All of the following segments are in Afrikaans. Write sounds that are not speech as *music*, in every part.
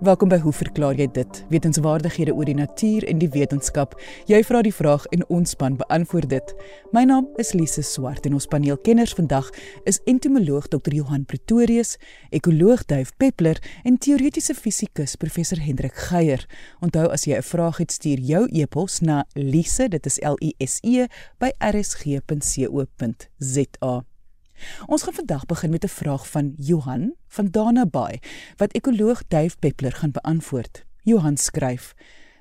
Welkom by Hoe verklaar jy dit? Wetenskapwaardighede oor die natuur en die wetenskap. Jy vra die vraag en ons span beantwoord dit. My naam is Lise Swart en ons paneelkenners vandag is entomoloog Dr. Johan Pretorius, ekoloog Duif Peppler en teoretiese fisikus Professor Hendrik Geier. Onthou as jy 'n vraag het, stuur jou e-pos na lise, dit is L I S E by rsg.co.za. Ons gaan vandag begin met 'n vraag van Johan van Dana Bay wat ekoloog Dave Peppler gaan beantwoord. Johan skryf: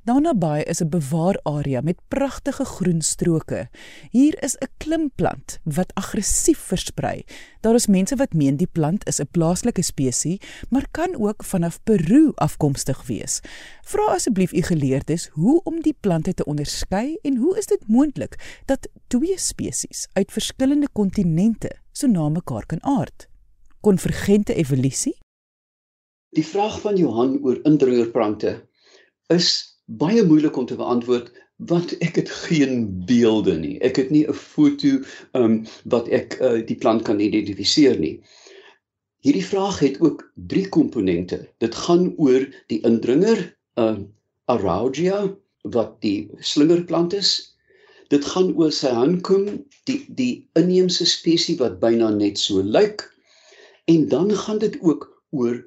Dana Bay is 'n bewaararea met pragtige groen stroke. Hier is 'n klimplant wat aggressief versprei. Daar is mense wat meen die plant is 'n plaaslike spesies, maar kan ook vanaf Peru afkomstig wees. Vra asseblief u geleerdes hoe om die plante te onderskei en hoe is dit moontlik dat twee spesies uit verskillende kontinente so na mekaar kan aard? Konvergente evolusie? Die vraag van Johan oor indringerplante is baie moeilik om te beantwoord want ek het geen beelde nie. Ek het nie 'n foto ehm um, wat ek uh, die plant kan identifiseer nie. Hierdie vraag het ook drie komponente. Dit gaan oor die indringer, ehm uh, Araugia wat die slingerplant is. Dit gaan oor sy handkom, die die inheemse spesies wat byna net so lyk. En dan gaan dit ook oor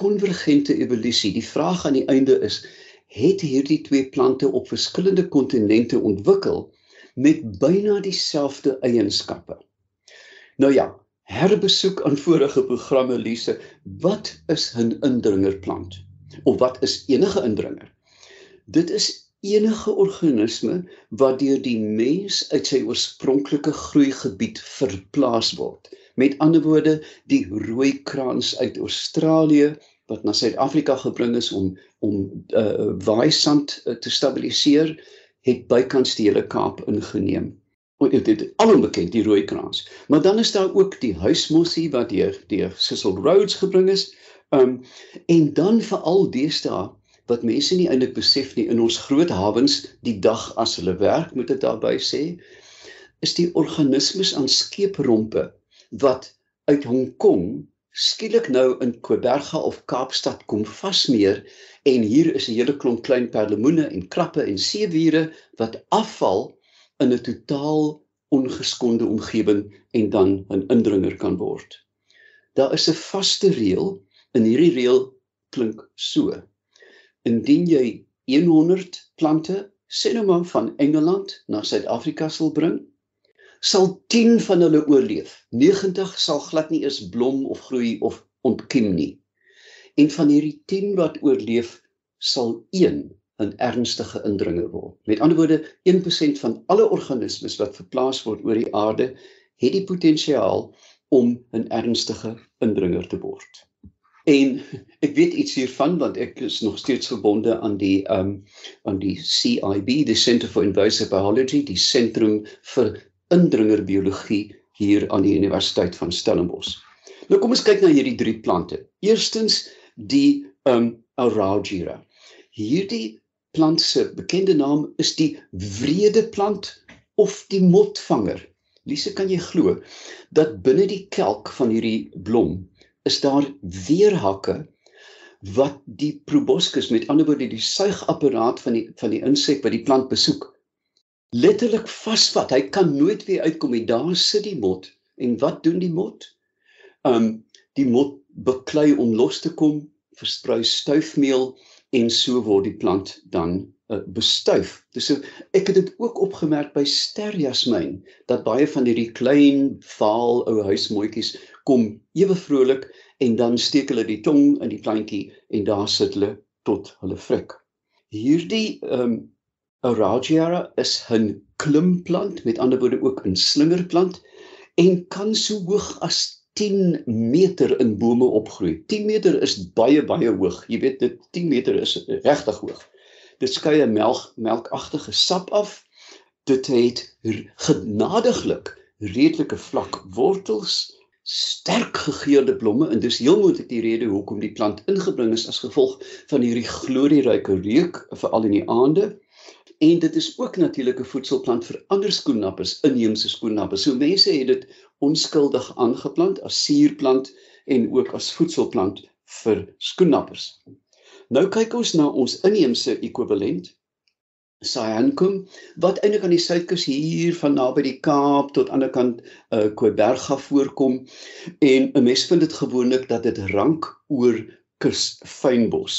konvergente evolusie. Die vraag aan die einde is het hierdie twee plante op verskillende kontinente ontwikkel met byna dieselfde eienskappe. Nou ja, herbesoek aan vorige programme Lise, wat is 'n indringerplant? Of wat is enige indringer? Dit is enige organisme wat deur die mens uit sy oorspronklike groeigebied verplaas word. Met ander woorde, die rooi kraans uit Australië wat na Suid-Afrika gebring is om om uh waaisand uh, te stabiliseer, het bykans die hele Kaap ingeneem. Dit dit alom bekend die rooi kraans. Maar dan is daar ook die huismossie wat deur deur Cecil Rhodes gebring is. Um en dan veral deesdae wat mense nie eintlik besef nie in ons groot hawens die dag as hulle werk moet dit daarby sê is die organismes aan skeeprompe wat uit Hong Kong skielik nou in Koberga of Kaapstad kom vasmeer en hier is 'n hele klomp klein perlemoene en krappe en seewiere wat afval in 'n totaal ongeskonde omgewing en dan 'n indringer kan word. Daar is 'n vaste reël en hierdie reël klink so. Indien jy 100 plante sê nou maar van Engeland na Suid-Afrika sal bring, sal 10 van hulle oorleef. 90 sal glad nie eens blom of groei of ontkiem nie. En van hierdie 10 wat oorleef, sal 1 'n ernstige indringer word. Met ander woorde, 1% van alle organismes wat verplaas word oor die aarde, het die potensiaal om 'n ernstige indringer te word. En ek weet iets hiervan want ek is nog steeds verbonde aan die ehm um, aan die CIB, the Center for Invasive Biology, die sentrum vir indringerbiologie hier aan die Universiteit van Stellenbosch. Nou kom ons kyk na hierdie drie plante. Eerstens die um Araugira. Hierdie plant se bekende naam is die wrede plant of die motvanger. Lise, kan jy glo dat binne die kelk van hierdie blom is daar weerhakke wat die proboscis met ander woorde die suigapparaat van die van die insek wat die plant besoek letterlik vasvat. Hy kan nooit weer uitkom nie. Daar sit die mot. En wat doen die mot? Um die mot beklei om los te kom, versprei stuifmeel en so word die plant dan uh, bestuif. Dis so ek het dit ook opgemerk by sterjasmyn dat baie van hierdie klein vaal ou huismoetjies kom ewe vrolik en dan steek hulle die tong in die plantjie en daar sit hulle tot hulle vrek. Hierdie ehm um, Aragiara is 'n klimplant, met ander woorde ook 'n slingerplant en kan so hoog as 10 meter in bome opgroei. 10 meter is baie baie hoog. Jy weet dit 10 meter is regtig hoog. Dit skei 'n melk melkagtige sap af. Dit het genadiglik redelike vlak wortels, sterk gegeurde blomme en dis heel moontlik die rede hoekom die plant ingebring is as gevolg van hierdie glorieryke reuk veral in die aande en dit is ook natuurlike voedselplant vir ander skoennappers, inheemse skoennappers. So mense het dit onskuldig aangeplant as suurplant en ook as voedselplant vir skoennappers. Nou kyk ons na ons inheemse ekwivalent Cyancum wat eintlik aan die suidkus hier van naby die Kaap tot aan die kant uh Koiberga voorkom en 'n mens vind dit gewoonlik dat dit rank oor kus fynbos.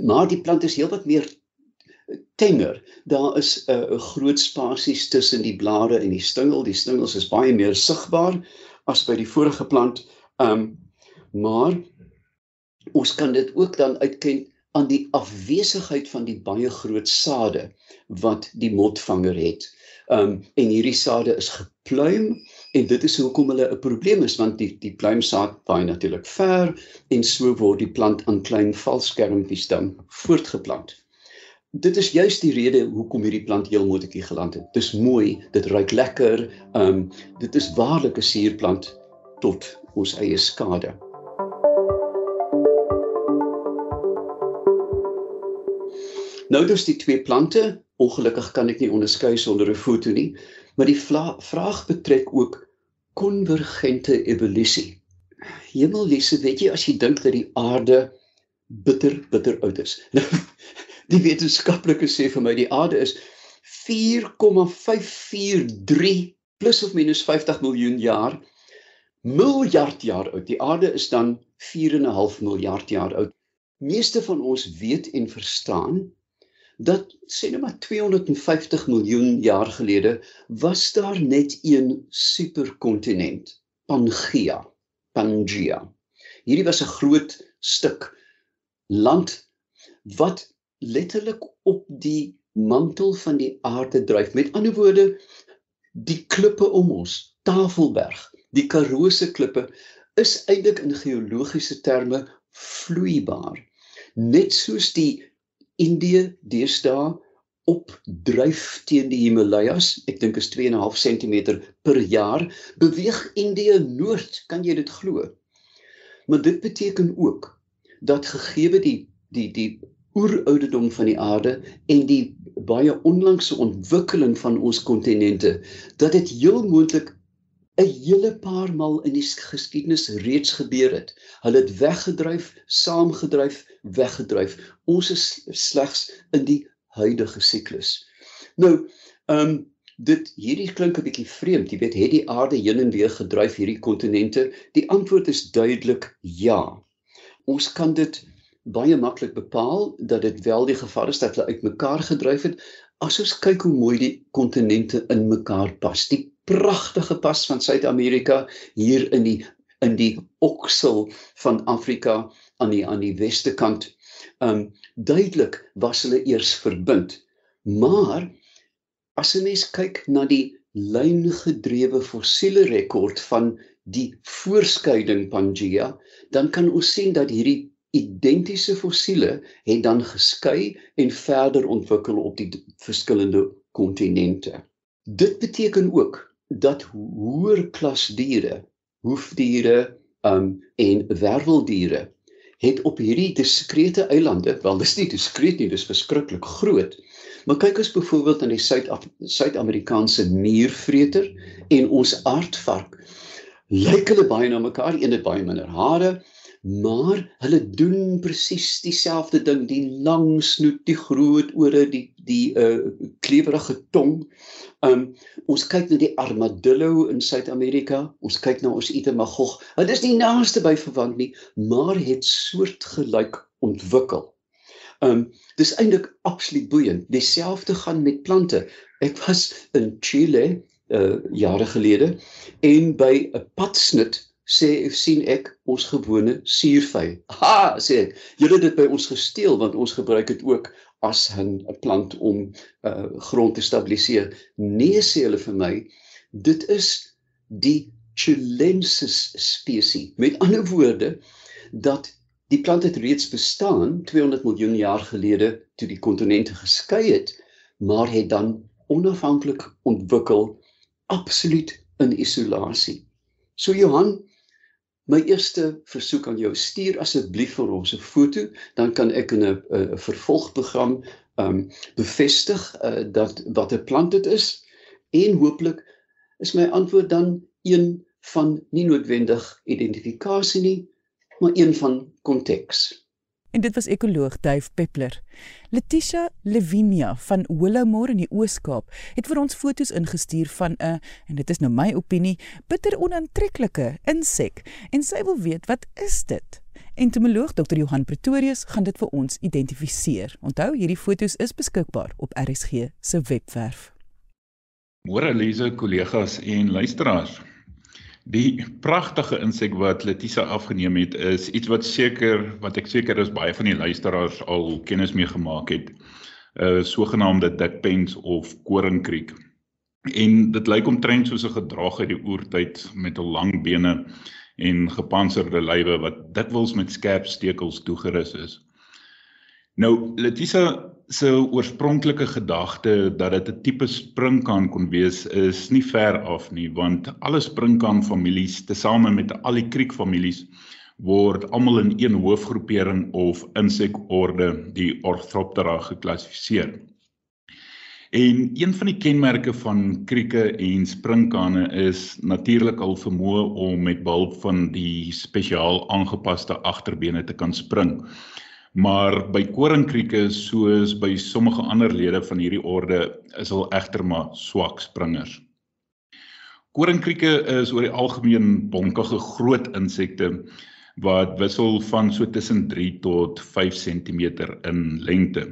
Maar die plant is heelwat meer tenger. Daar is 'n uh, groot spasies tussen die blare en die stingel. Die stingels is baie meer sigbaar as by die vorige plant. Um maar ons kan dit ook dan uitken aan die afwesigheid van die baie groot sade wat die motvanger het. Um en hierdie sade is gepluim en dit is hoekom hulle 'n probleem is want die die pluimsaad waai natuurlik ver en so word die plant aan klein valskermpies dan voortgeplant. Dit is juist die rede hoekom hierdie plant heel moontlik geland het. Dis mooi, dit ruik lekker. Um dit is waarlik 'n suurplant tot ons eie skade. Nou dus die twee plante, ongelukkig kan ek nie onderskei sonder 'n foto nie, maar die vraag betrek ook konvergente evolusie. Hemellisse, weet jy as jy dink dat die aarde bitter bitter oud is. *laughs* Nou die wetenskaplikes sê vir my die aarde is 4,543 plus of minus 50 miljoen jaar miljard jaar oud. Die aarde is dan 4,5 miljard jaar oud. Meeste van ons weet en verstaan dat sê net maar 250 miljoen jaar gelede was daar net een superkontinent, Pangea, Pangea. Hierdie was 'n groot stuk land wat letterlik op die mantel van die aarde dryf. Met ander woorde, die klippe om ons, Tafelberg, die Karoo se klippe is eintlik in geologiese terme vloeibaar. Net soos die Indië deesdae opdryf teen die Himalajas, ek dink is 2.5 cm per jaar, beweeg Indië noord, kan jy dit glo? Maar dit beteken ook dat gegee die die die oerouderdom van die aarde en die baie onlangse ontwikkeling van ons kontinente, dat dit heel moontlik 'n hele paar maal in die geskiedenis reeds gebeur het. Hulle het weggedryf, saamgedryf, weggedryf. Ons is slegs in die huidige siklus. Nou, ehm um, dit hierdie klink 'n bietjie vreemd. Jy weet, het die aarde heen en weer gedryf hierdie kontinente? Die antwoord is duidelik ja. Ons kan dit baie maklik bepaal dat dit wel die geval is dat hulle uitmekaar gedryf het. As ons kyk hoe mooi die kontinente in mekaar pas. Die pragtige pas van Suid-Amerika hier in die in die oksel van Afrika aan die aan die weste kant. Um duidelik was hulle eers verbind. Maar as 'n mens kyk na die lyngedrewe fossiele rekord van die voorskeiding Pangea, dan kan ons sien dat hierdie identiese fossiele het dan geskei en verder ontwikkel op die verskillende kontinente. Dit beteken ook dat hoër klas diere, hoefdiere um en werweldiere het op hierdie diskrete eilande, wel dis nie diskreet nie, dis verskriklik groot. Maar kyk as byvoorbeeld aan die Suid-Amerikaanse muurvreter en ons aardvark. Lyk hulle baie na mekaar, een het baie minder hare, maar hulle doen presies dieselfde ding, die lang snoet, die groot ore, die die uh klewerige tong. Um ons kyk na die armadillo in Suid-Amerika, ons kyk na ons Itemagog. Dit is nie naaste by verwant nie, maar het soortgelyk ontwikkel. Um dis eintlik absoluut boeiend. Dieselfde gaan met plante. Ek was in Chile uh jare gelede en by 'n padsnit sê sien ek ons gewone suurvy. *laughs* Ha, sê ek. Julle het dit by ons gesteel want ons gebruik dit ook as 'n plant om uh grond te stabiliseer. Nee sê hulle vir my, dit is die Chilensis spesies. Met ander woorde dat die plant het reeds bestaan 200 miljoen jaar gelede toe die kontinente geskei het, maar het dan onafhanklik ontwikkel absoluut in isolasie. So Johan, My eerste versoek aan jou stuur asseblief vir ons 'n foto, dan kan ek in 'n 'n vervolgprogram um bevestig uh, dat wat 'n plant dit is en hooplik is my antwoord dan een van nie noodwendig identifikasie nie, maar een van konteks. En dit was ekoloog Duif Peppler. Letitia Levinia van Willowmore in die Oos-Kaap het vir ons foto's ingestuur van 'n en dit is nou my opinie, bitter onaantreklike insek en sy wil weet wat is dit? Entomoloog Dr. Johan Pretorius gaan dit vir ons identifiseer. Onthou, hierdie foto's is beskikbaar op RSG se webwerf. Môre Elise, kollegas en luisteraars. Die pragtige insek wat Letisa afgeneem het is iets wat seker wat ek seker is baie van die luisteraars al kennis mee gemaak het. 'n uh, sogenaamde dikpens of koringkriek. En dit lyk omtrent soos 'n gedrag uit die oertyd met 'n lang bene en gepantserde lywe wat dikwels met skerp stekels toegerus is. Nou Letisa se oorspronklike gedagte dat dit 'n tipe sprinkaan kon wees is nie ver af nie want alle sprinkaan families tesame met al die kriekfamilies word almal in een hoofgroepering of insekorde die Orthoptera geklassifiseer. En een van die kenmerke van krieke en sprinkane is natuurlik al vermoë om met behulp van die spesiaal aangepaste agterbene te kan spring. Maar by koringkrieke soos by sommige ander lede van hierdie orde is hulle egter maar swak springers. Koringkrieke is oor die algemeen bonkige groot insekte wat wissel van so tussen 3 tot 5 cm in lengte.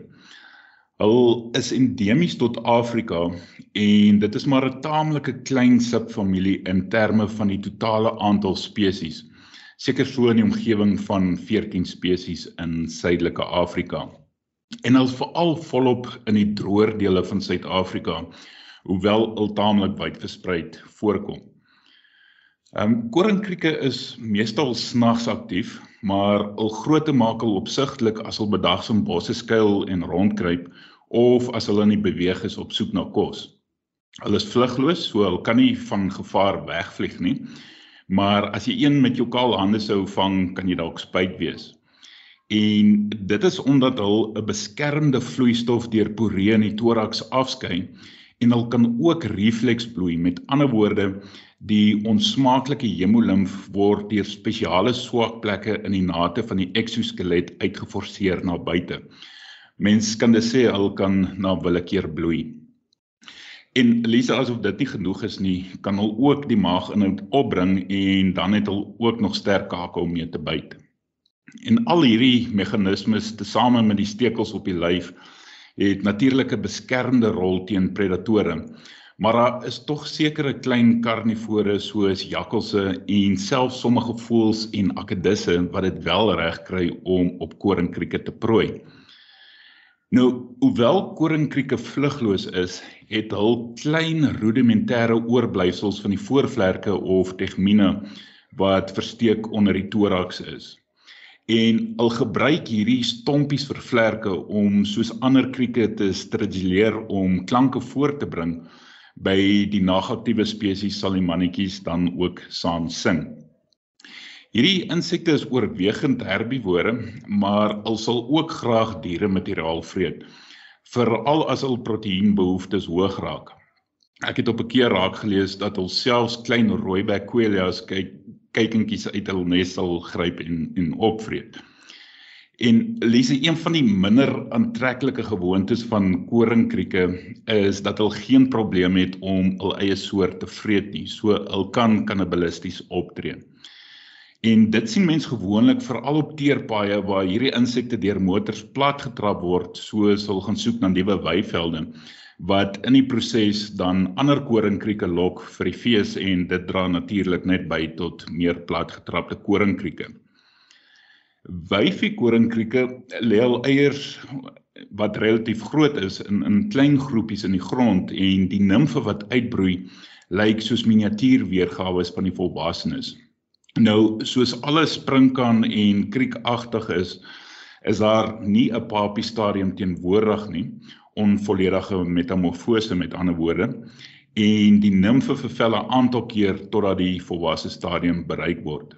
Hulle is endemies tot Afrika en dit is maar 'n taamlike klein subfamilie in terme van die totale aantal spesies seker so in die omgewing van 14 spesies in Suidelike Afrika. En hulle veral volop in die droër dele van Suid-Afrika, hoewel ultaamlik wyd versprei voorkom. Ehm um, koringkrieke is meestal snags aktief, maar hul grootte maak hulle opsigtelik as hulle bedags in bosse skuil en rondkruip of as hulle nie beweeg is op soek na kos. Hulle is vlugloos, so hulle kan nie van gevaar wegvlieg nie Maar as jy een met jou kaal hande sou vang, kan jy dalk spyt wees. En dit is omdat hulle 'n beskermende vloeistof deur poree in die toraks afskei en hulle kan ook refleks bloei. Met ander woorde, die onsmaaklike hemolimf word deur spesiale swak plekke in die nate van die eksoskelet uitgeforseer na buite. Mens kan dit sê hulle kan na willekeur bloei. En Lisa asof dit nie genoeg is nie, kan hulle ook die maaginhoud opbring en dan het hulle ook nog sterk kake om mee te byt. En al hierdie meganismes tesame met die stekels op die lyf het natuurlik 'n beskermende rol teen predatore. Maar daar is tog sekere klein karnivore soos jakkalse en selfs sommige voëls en akedisse wat dit wel reg kry om op koringkrieke te prooi. Nou, hoewel koringkrieke vlugloos is, het hul klein rudimentêre oorblyfsels van die voorvlerke of tegmine wat versteek onder die toraks is. En al gebruik hierdie stompies vir vlerke om soos ander krieke te striduleer om klanke voort te bring, by die nagaktiewe spesies sal die mannetjies dan ook saam sing. Hierdie insekte is oorwegend herbivore, maar hulle sal ook graag dieremateriaal vreet, veral as hul proteïenbehoeftes hoog raak. Ek het op 'n keer raak gelees dat hulle selfs klein rooibek kwelias kyk kykentjies uit hul nes sal gryp en en opvreet. En lees een van die minder aantreklike gewoontes van koringkrieke is dat hulle geen probleem het om hul eie soort te vreet nie. So hulle kan kannibalisties optree. En dit sien mens gewoonlik veral op teerpaaie waar hierdie insekte deur motors platgetrap word, soos hulle gaan soek na nuwe weivelde wat in die proses dan ander koringkrieke lok vir die fees en dit dra natuurlik net by tot meer platgetrapte koringkrieke. Wyfie koringkrieke lê al eiers wat relatief groot is in in klein groepies in die grond en die nimfe wat uitbroei lyk soos miniatuurweergawe van die volwassenes. Nou soos alles sprinkaan en kriekagtig is, is daar nie 'n papie stadium teenwoordig nie, onvolledige metamorfose met ander woorde, en die nimfe vervel 'n aantal keer totdat die volwasse stadium bereik word.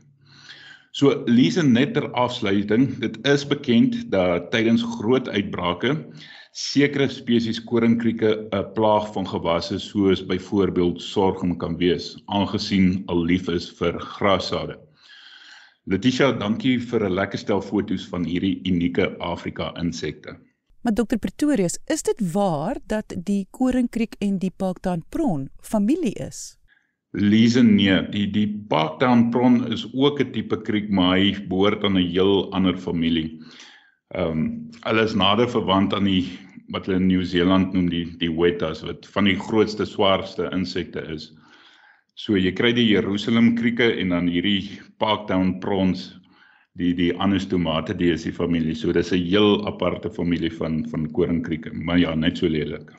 So lees net ter afsluiting, dit is bekend dat tydens groot uitbrake sekere spesies koringkrieke 'n plaag van gewasse soos byvoorbeeld sorghum kan wees, aangesien al lief is vir grassade. Letitia, dankie vir 'n lekker stel foto's van hierdie unieke Afrika insekte. Maar dokter Pretorius, is dit waar dat die koringkriek en die Parktown prawn familie is? Lise nee, die die Parktown prawn is ook 'n tipe kriek, maar hy behoort aan 'n heel ander familie. Ehm um, hulle is nader verwant aan die wat hulle in Nieu-Seeland noem die die wettas wat van die grootste swaarste insekte is. So jy kry die Jerusalem krieke en dan hierdie Parktown prawns die die anostomate die is die familie. So dis 'n heel aparte familie van van koringkrieke, maar ja, net so lelik.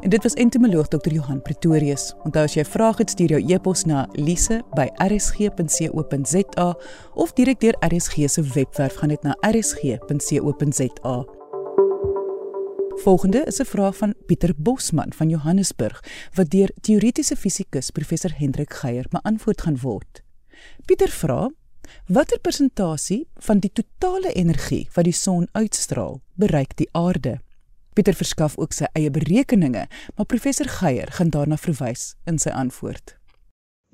En dit was entomoloog Dr. Johan Pretorius. Onthou as jy vrae het, stuur jou e-pos na lise@rsg.co.za of direk deur RSG se webwerf gaan dit na rsg.co.za. Volgende is 'n vraag van Pieter Bosman van Johannesburg wat deur teoretiese fisikus professor Hendrik Geier beantwoord gaan word. Pieter vra: Watter persentasie van die totale energie wat die son uitstraal, bereik die aarde? Pieter verskaf ook sy eie berekeninge, maar professor Geier gaan daarna verwys in sy antwoord.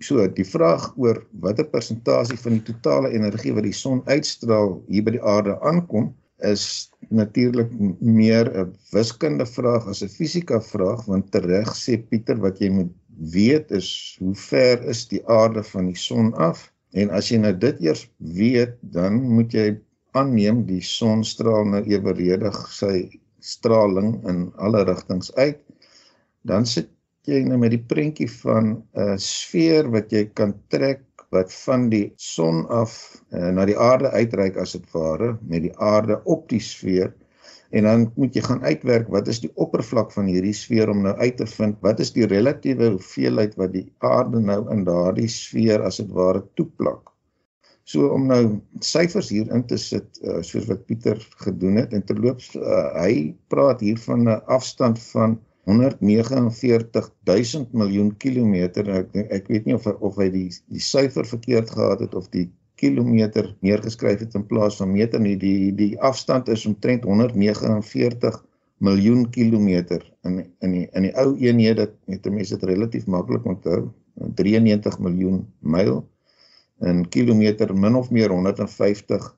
So, die vraag oor watter persentasie van die totale energie wat die son uitstraal hier by die aarde aankom, is natuurlik meer 'n wiskundige vraag as 'n fisika vraag, want tereg sê Pieter wat jy moet weet is hoe ver is die aarde van die son af? En as jy nou dit eers weet, dan moet jy aanneem die son straal nou eweredig sy straling in alle rigtings uit. Dan sit jy nou met die prentjie van 'n sfeer wat jy kan trek wat van die son af uh, na die aarde uitreik as dit ware met die aarde op die sfeer en dan moet jy gaan uitwerk wat is die oppervlak van hierdie sfeer om nou uit te vind wat is die relatiewe hoeveelheid wat die aarde nou in daardie sfeer as dit ware toeplak. So om nou syfers hier in te sit uh, soos wat Pieter gedoen het en terloops uh, hy praat hier van 'n afstand van 149 000 miljoen kilometer. Ek ek weet nie of of hy die die syfer verkeerd gehad het of die kilometer neergeskryf het in plaas van meter nie. Die die afstand is omtrent 149 miljoen kilometer. In in die in die ou eenhede het mense dit relatief maklik onthou. 93 miljoen myl in kilometer min of meer 150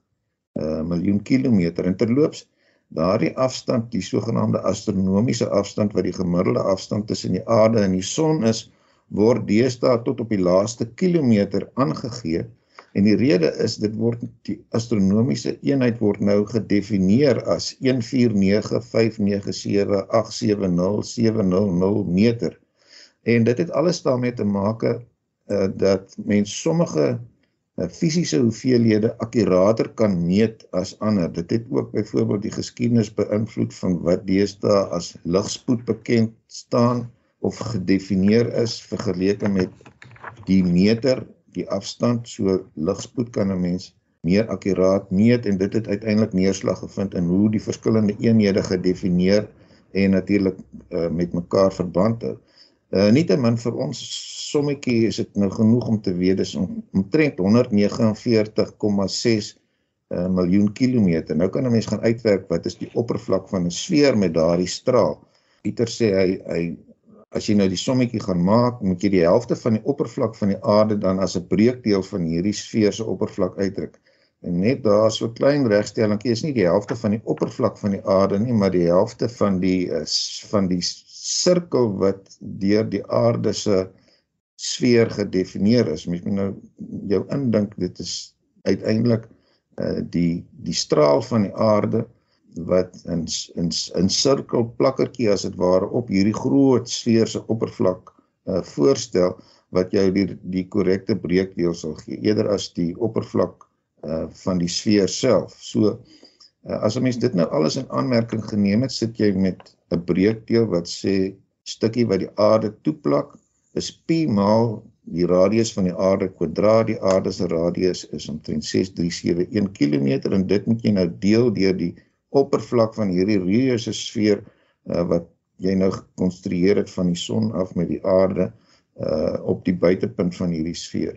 uh, miljoen kilometer en terloops daardie afstand die sogenaamde astronomiese afstand wat die gemiddelde afstand tussen die aarde en die son is word deesdae tot op die laaste kilometer aangegee En die rede is dit word die astronomiese eenheid word nou gedefinieer as 14959787070 meter. En dit het alles daarmee te maak uh, dat mens sommige fisiese hoeveelhede akkurater kan meet as ander. Dit het ook byvoorbeeld die geskiedenis beïnvloed van wat deesdae as ligspoed bekend staan of gedefinieer is vergeleke met die meter die afstand so ligspoed kan 'n mens meer akkuraat meet en dit het uiteindelik neerslag gevind in hoe die verskillende eenhede gedefinieer en natuurlik uh, met mekaar verband hou. Uh nietemin vir ons sommetjie is dit nou genoeg om te weet dis om, omtrent 149,6 uh, miljoen kilometer. Nou kan 'n mens gaan uitwerk wat is die oppervlak van 'n sfeer met daardie straal. Pieter sê hy hy as jy nou die sommetjie gaan maak, moet jy die helfte van die oppervlak van die aarde dan as 'n breekdeel van hierdie sfeer se oppervlak uitdruk. En net daar so klein regstellingkie is nie die helfte van die oppervlak van die aarde nie, maar die helfte van die van die sirkel wat deur die aarde se sfeer gedefinieer is. Mens moet nou jou indink dit is uiteindelik uh die die straal van die aarde wat in in in sirkel plakkertjie as dit ware op hierdie groot sfeer se oppervlak uh, voorstel wat jou die die korrekte breekdeel sal gee eerder as die oppervlak uh, van die sfeer self. So uh, as 'n mens dit nou alles in aanmerking geneem het, sit jy met 'n breekdeel wat sê stukkie wat die aarde toeplak is pi maal die radius van die aarde kwadraat die aarde se radius is omtrent 6371 km en dit moet jy nou deel deur die oppervlak van hierdie reuse sfeer uh, wat jy nou gekonstrueer het van die son af met die aarde uh op die buitepunt van hierdie sfeer.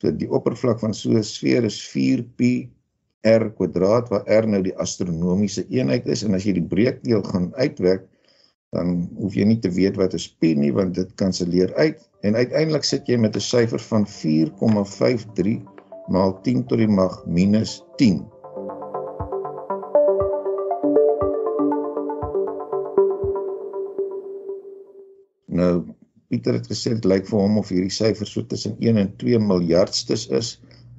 So die oppervlak van so 'n sfeer is 4pi r kwadraat waar r nou die astronomiese eenheid is en as jy die breekdeel gaan uitwerk dan hoef jy nie te weet wat is pi nie want dit kanselleer uit en uiteindelik sit jy met 'n syfer van 4,53 maal 10 tot die mag minus 10. Nou Pieter het gesê dit lyk vir hom of hierdie syfer so tussen 1 en 2 miljardstes is.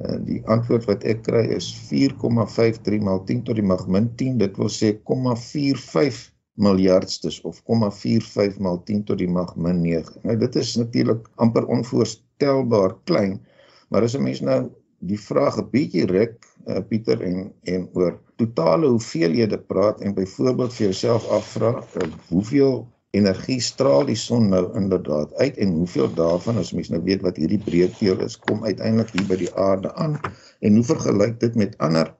Uh, die antwoord wat ek kry is 4,53 maal 10 tot die mag min 10. Dit wil sê 0,45 miljardstes of 0,45 maal 10 tot die mag min 9. Nou dit is natuurlik amper onvoorstelbaar klein, maar as 'n mens nou die vraag 'n bietjie rek uh, Pieter en en oor totale hoeveelhede praat en byvoorbeeld vir jouself afvra uh, hoeveel energie straal die son nou inderdaad uit en hoeveel daarvan as mens nou weet wat hierdie breedteel is kom uiteindelik hier by die aarde aan en hoe vergelyk dit met ander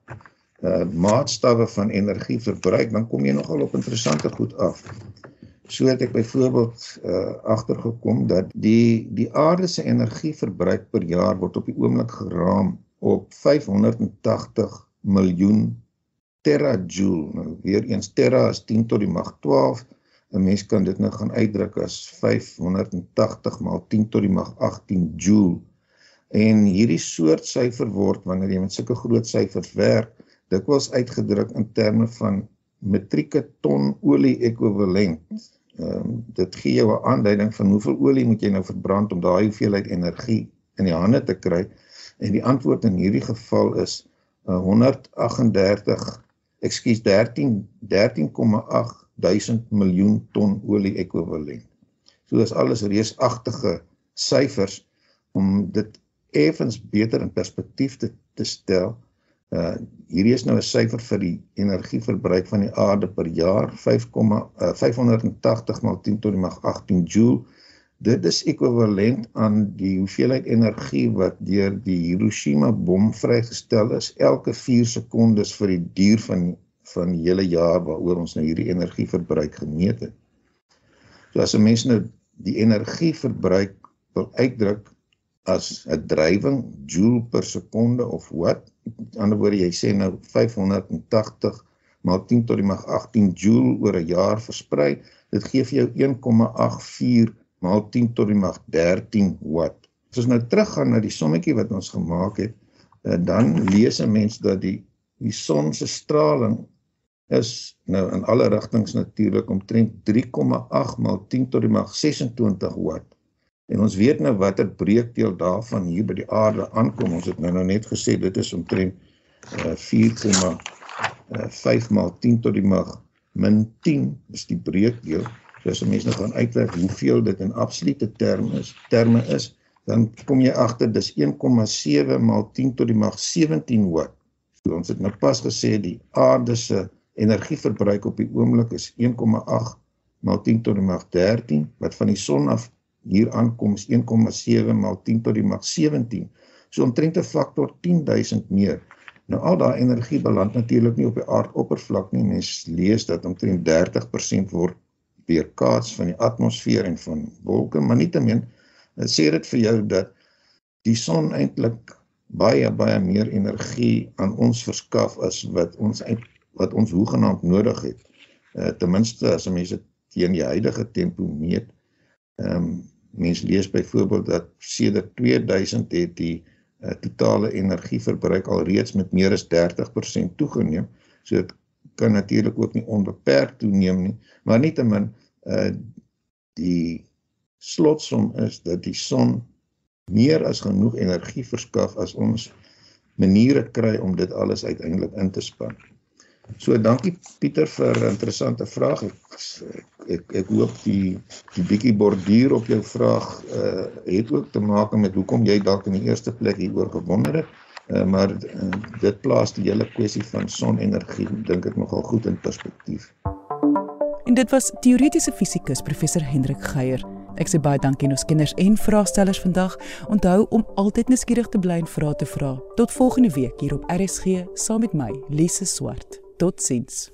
uh maatstawwe van energieverbruik dan kom jy nogal op interessante goed af. So het ek byvoorbeeld uh agtergekom dat die die aarde se energieverbruik per jaar word op die oomblik geraam op 580 miljoen terajoule. Nou weer eens terra is 10 tot die mag 12 'n mens kan dit nou gaan uitdruk as 580 maal 10 tot die mag 18 joule. En hierdie soort syfer word wanneer jy met sulke groot syfers werk, dikwels uitgedruk in terme van metrieke ton olie ekwivalent. Ehm um, dit gee jou 'n aanduiding van hoeveel olie moet jy nou verbrand om daai hoeveelheid energie in die hande te kry. En die antwoord in hierdie geval is uh, 138 ekskuus 13 13,8 1000 miljoen ton olie ekwivalent. So is alles reusagtige syfers om dit effens beter in perspektief te, te stel. Uh hierdie is nou 'n syfer vir die energieverbruik van die aarde per jaar 5, uh, 580 maal 10 tot die mag 18 joule. Dit is ekwivalent aan die hoeveelheid energie wat deur die Hiroshima bom vrygestel is elke 4 sekondes vir die duur van van die hele jaar waaroor ons nou hierdie energieverbruik gemeet het. So as 'n mens nou die energieverbruik wil uitdruk as 'n drywing joule per sekonde of wat, met ander woorde jy sê nou 580 maal 10 tot die mag 18 joule oor 'n jaar versprei, dit gee vir jou 1,84 maal 10 tot die mag 13 watt. As ons nou teruggaan na die sommetjie wat ons gemaak het, eh, dan lees 'n mens dat die die son se straling is nou in alle rigtings natuurlik omtrent 3,8 maal 10 tot die mag 26 watt. En ons weet nou watter breekdeel daarvan hier by die aarde aankom. Ons het nou nou net gesê dit is omtrent uh, 4,5 maal 10 tot die mag min 10 is die breekdeel. So as 'n mens nou gaan uitwerk hoeveel dit in absolute terme is, terme is, dan kom jy agter dis 1,7 maal 10 tot die mag 17 watt. So ons het nou pas gesê die aarde se energieverbruik op die oomblik is 1,8 maal 10 tot die mag 13 wat van die son af hier aankom is 1,7 maal 10 tot die mag 17 so omtrent 'n faktor 10000 meer nou al daai energie beland natuurlik nie op die aardoppervlak nie mens lees dat omtrent 30% word weerkaats van die atmosfeer en van wolke maar nietemin sê dit vir jou dat die son eintlik baie baie meer energie aan ons verskaf as wat ons wat ons hoegenaamd nodig het. Uh ten minste as mense teen die huidige tempo meet. Ehm um, mense lees byvoorbeeld dat sedert 2000 het die uh, totale energieverbruik alreeds met meer as 30% toegeneem. So dit kan natuurlik ook nie onbeperk toeneem nie, maar nietemin uh die slotsom is dat die son meer as genoeg energie verskaf as ons maniere kry om dit alles uiteindelik in te span. So dankie Pieter vir 'n interessante vraag. Ek ek ek hoop die die bietjie borduur op jou vraag uh het ook te maak met hoekom jy dalk in die eerste plek hieroor gewonder het. Uh maar uh, dit plaas die hele kwessie van sonenergie dink ek nogal goed in perspektief. En dit was teoretiese fisikus professor Hendrik Geier. Ek sê baie dankie aan ons kinders en vraagstellers vandag. Onthou om altyd nuuskierig te bly en vrae te vra. Tot volgende week hier op RSG saam met my, Lise Swart. seeds